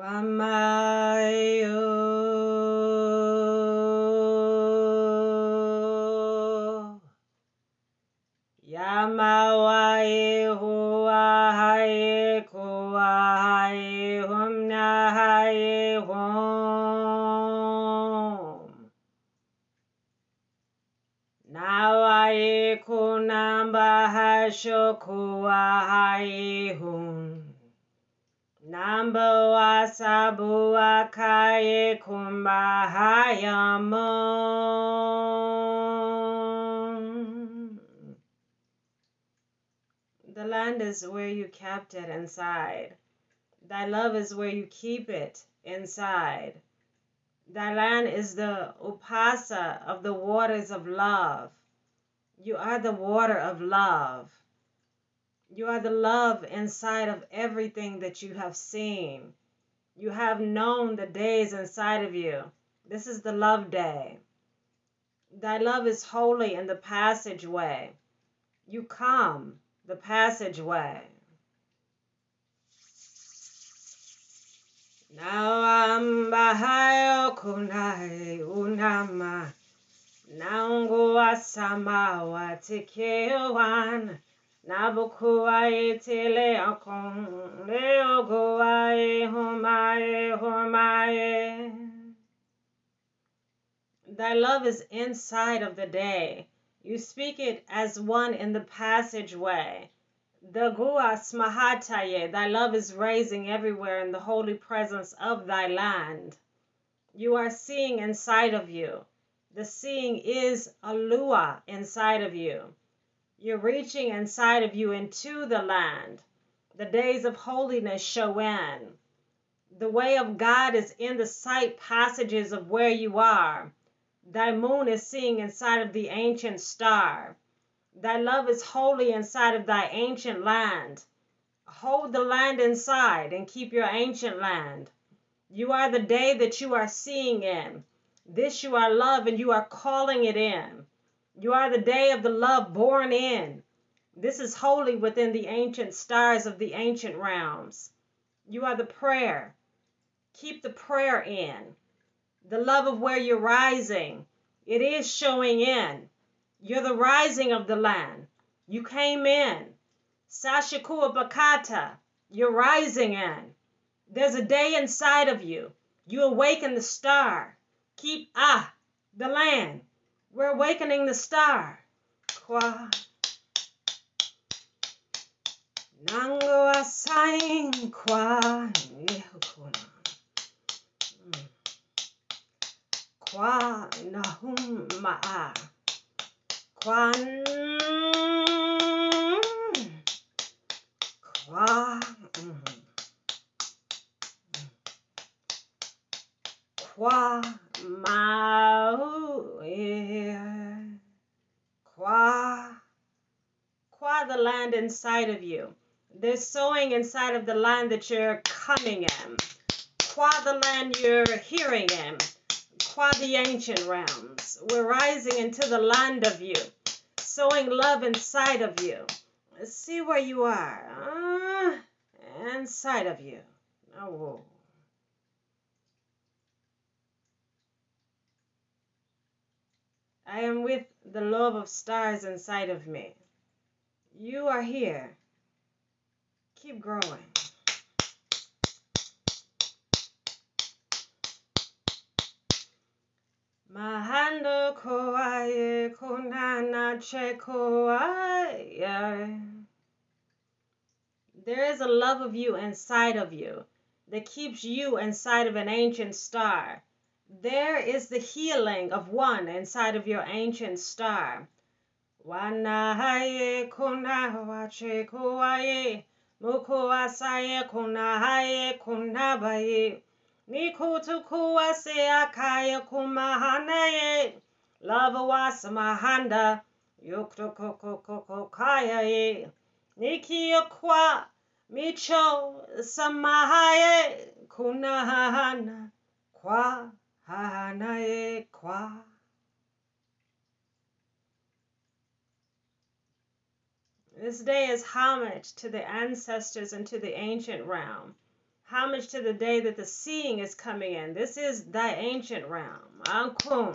Wamayo Yamawaye Hua Haye Kua Haye Humna Haye Hum Nawaye Kunamba Hasho Kua Haye Hum Namba wasabu akaye kumbahayamo. The land is where you kept it inside. Thy love is where you keep it inside. Thy land is the upasa of the waters of love. You are the water of love. You are the love inside of everything that you have seen. You have known the days inside of you. This is the love day. Thy love is holy in the passageway. You come the passageway. Now I'm behind kunai unama. Nangu asama watikewan. Nabukuae tele akon leoguae humae humae. Thy love is inside of the day. You speak it as one in the passageway. The guas mahataye, thy love is raising everywhere in the holy presence of thy land. You are seeing inside of you. The seeing is a lua inside of you. You're reaching inside of you into the land. The days of holiness show in. The way of God is in the sight passages of where you are. Thy moon is seeing inside of the ancient star. Thy love is holy inside of thy ancient land. Hold the land inside and keep your ancient land. You are the day that you are seeing in. This you are love and you are calling it in. You are the day of the love born in. This is holy within the ancient stars of the ancient realms. You are the prayer. Keep the prayer in. The love of where you're rising. It is showing in. You're the rising of the land. You came in. Sashikua Bakata. You're rising in. There's a day inside of you. You awaken the star. Keep ah the land. We're awakening the star. Kwa Nango asain kwa Yehukuna. Hmm. Kwa nahum ma'a. Kwa land inside of you. There's sowing inside of the land that you're coming in. Qua the land you're hearing in. Qua the ancient realms. We're rising into the land of you. Sowing love inside of you. See where you are. Uh, inside of you. Oh. I am with the love of stars inside of me. You are here. Keep growing. Mahando koaye konana che koaye. There is a love of you inside of you that keeps you inside of an ancient star. There is the healing of one inside of your ancient star. Wanahaye kunawache kuaye mukuasaye kunahaye kunabaye nikutu kuase akaye kumahanaye lava wasamahanda yuktukukukukaya nikiokwa micho samahaye kunahana kwa hanaye kwa This day is homage to the ancestors and to the ancient realm. Homage to the day that the seeing is coming in. This is thy ancient realm. Akum.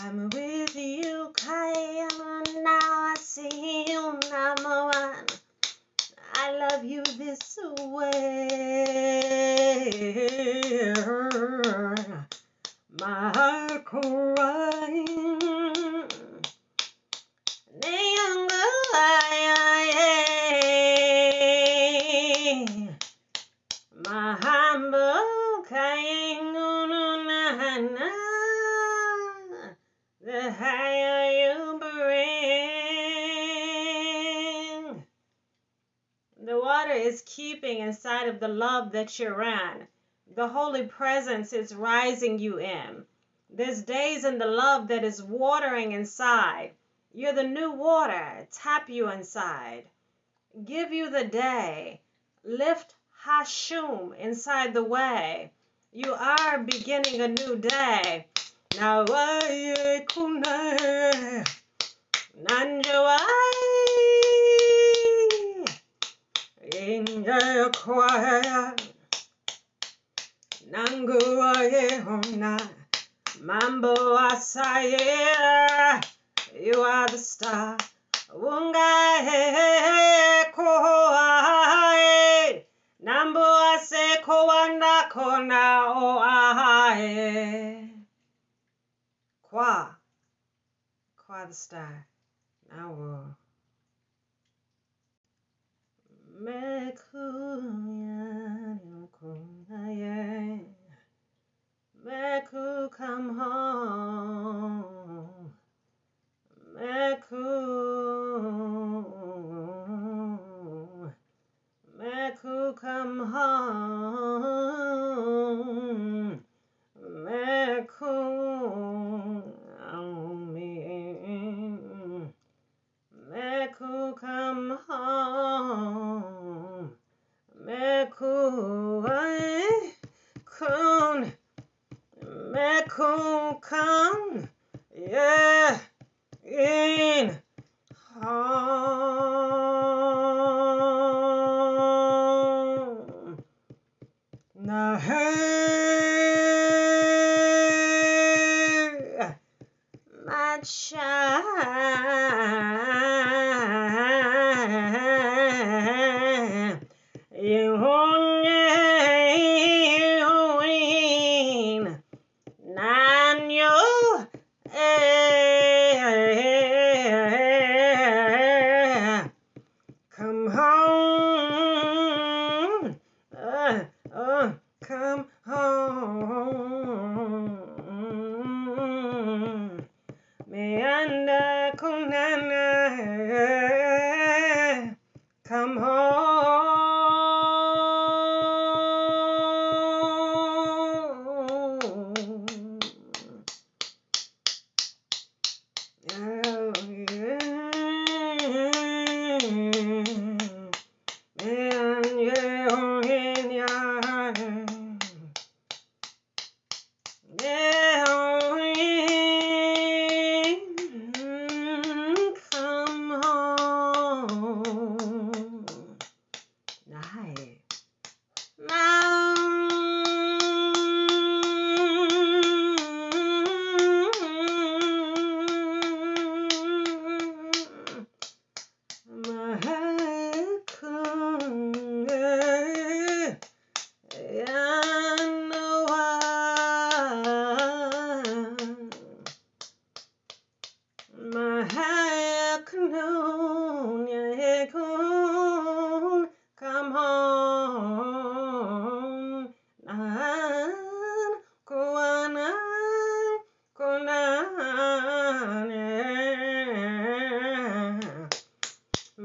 I'm with you, Kayana. Now I see you, number one. I love you this way. My heart crying. My humble crying, no, no, na, na. The higher you bring. The water is keeping inside of the love that you're in. The holy presence is rising you in. There's days in the love that is watering inside. You're the new water. Tap you inside. Give you the day. Lift Hashum inside the way. You are beginning a new day. Now nanjawai inja kwaya nanguaye hona mambo asaye you are the star ungahe koae nambo ase koana kona o ahae Kwa. Kwa the star.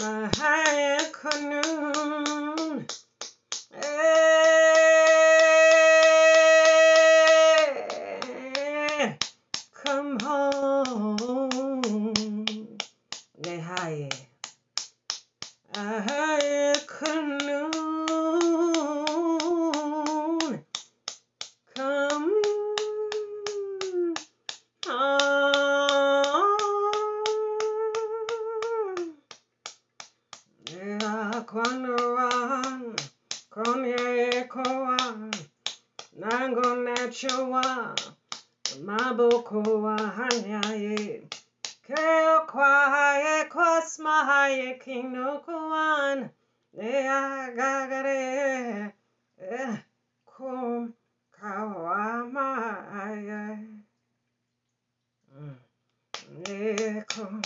Mahaya kunun. Quechua, Maboko Hanyaye, Keo Kwahaye Kwasmahaye King no Kuan, Neagagare, eh, Kum Kawamaye, mm, Nekum.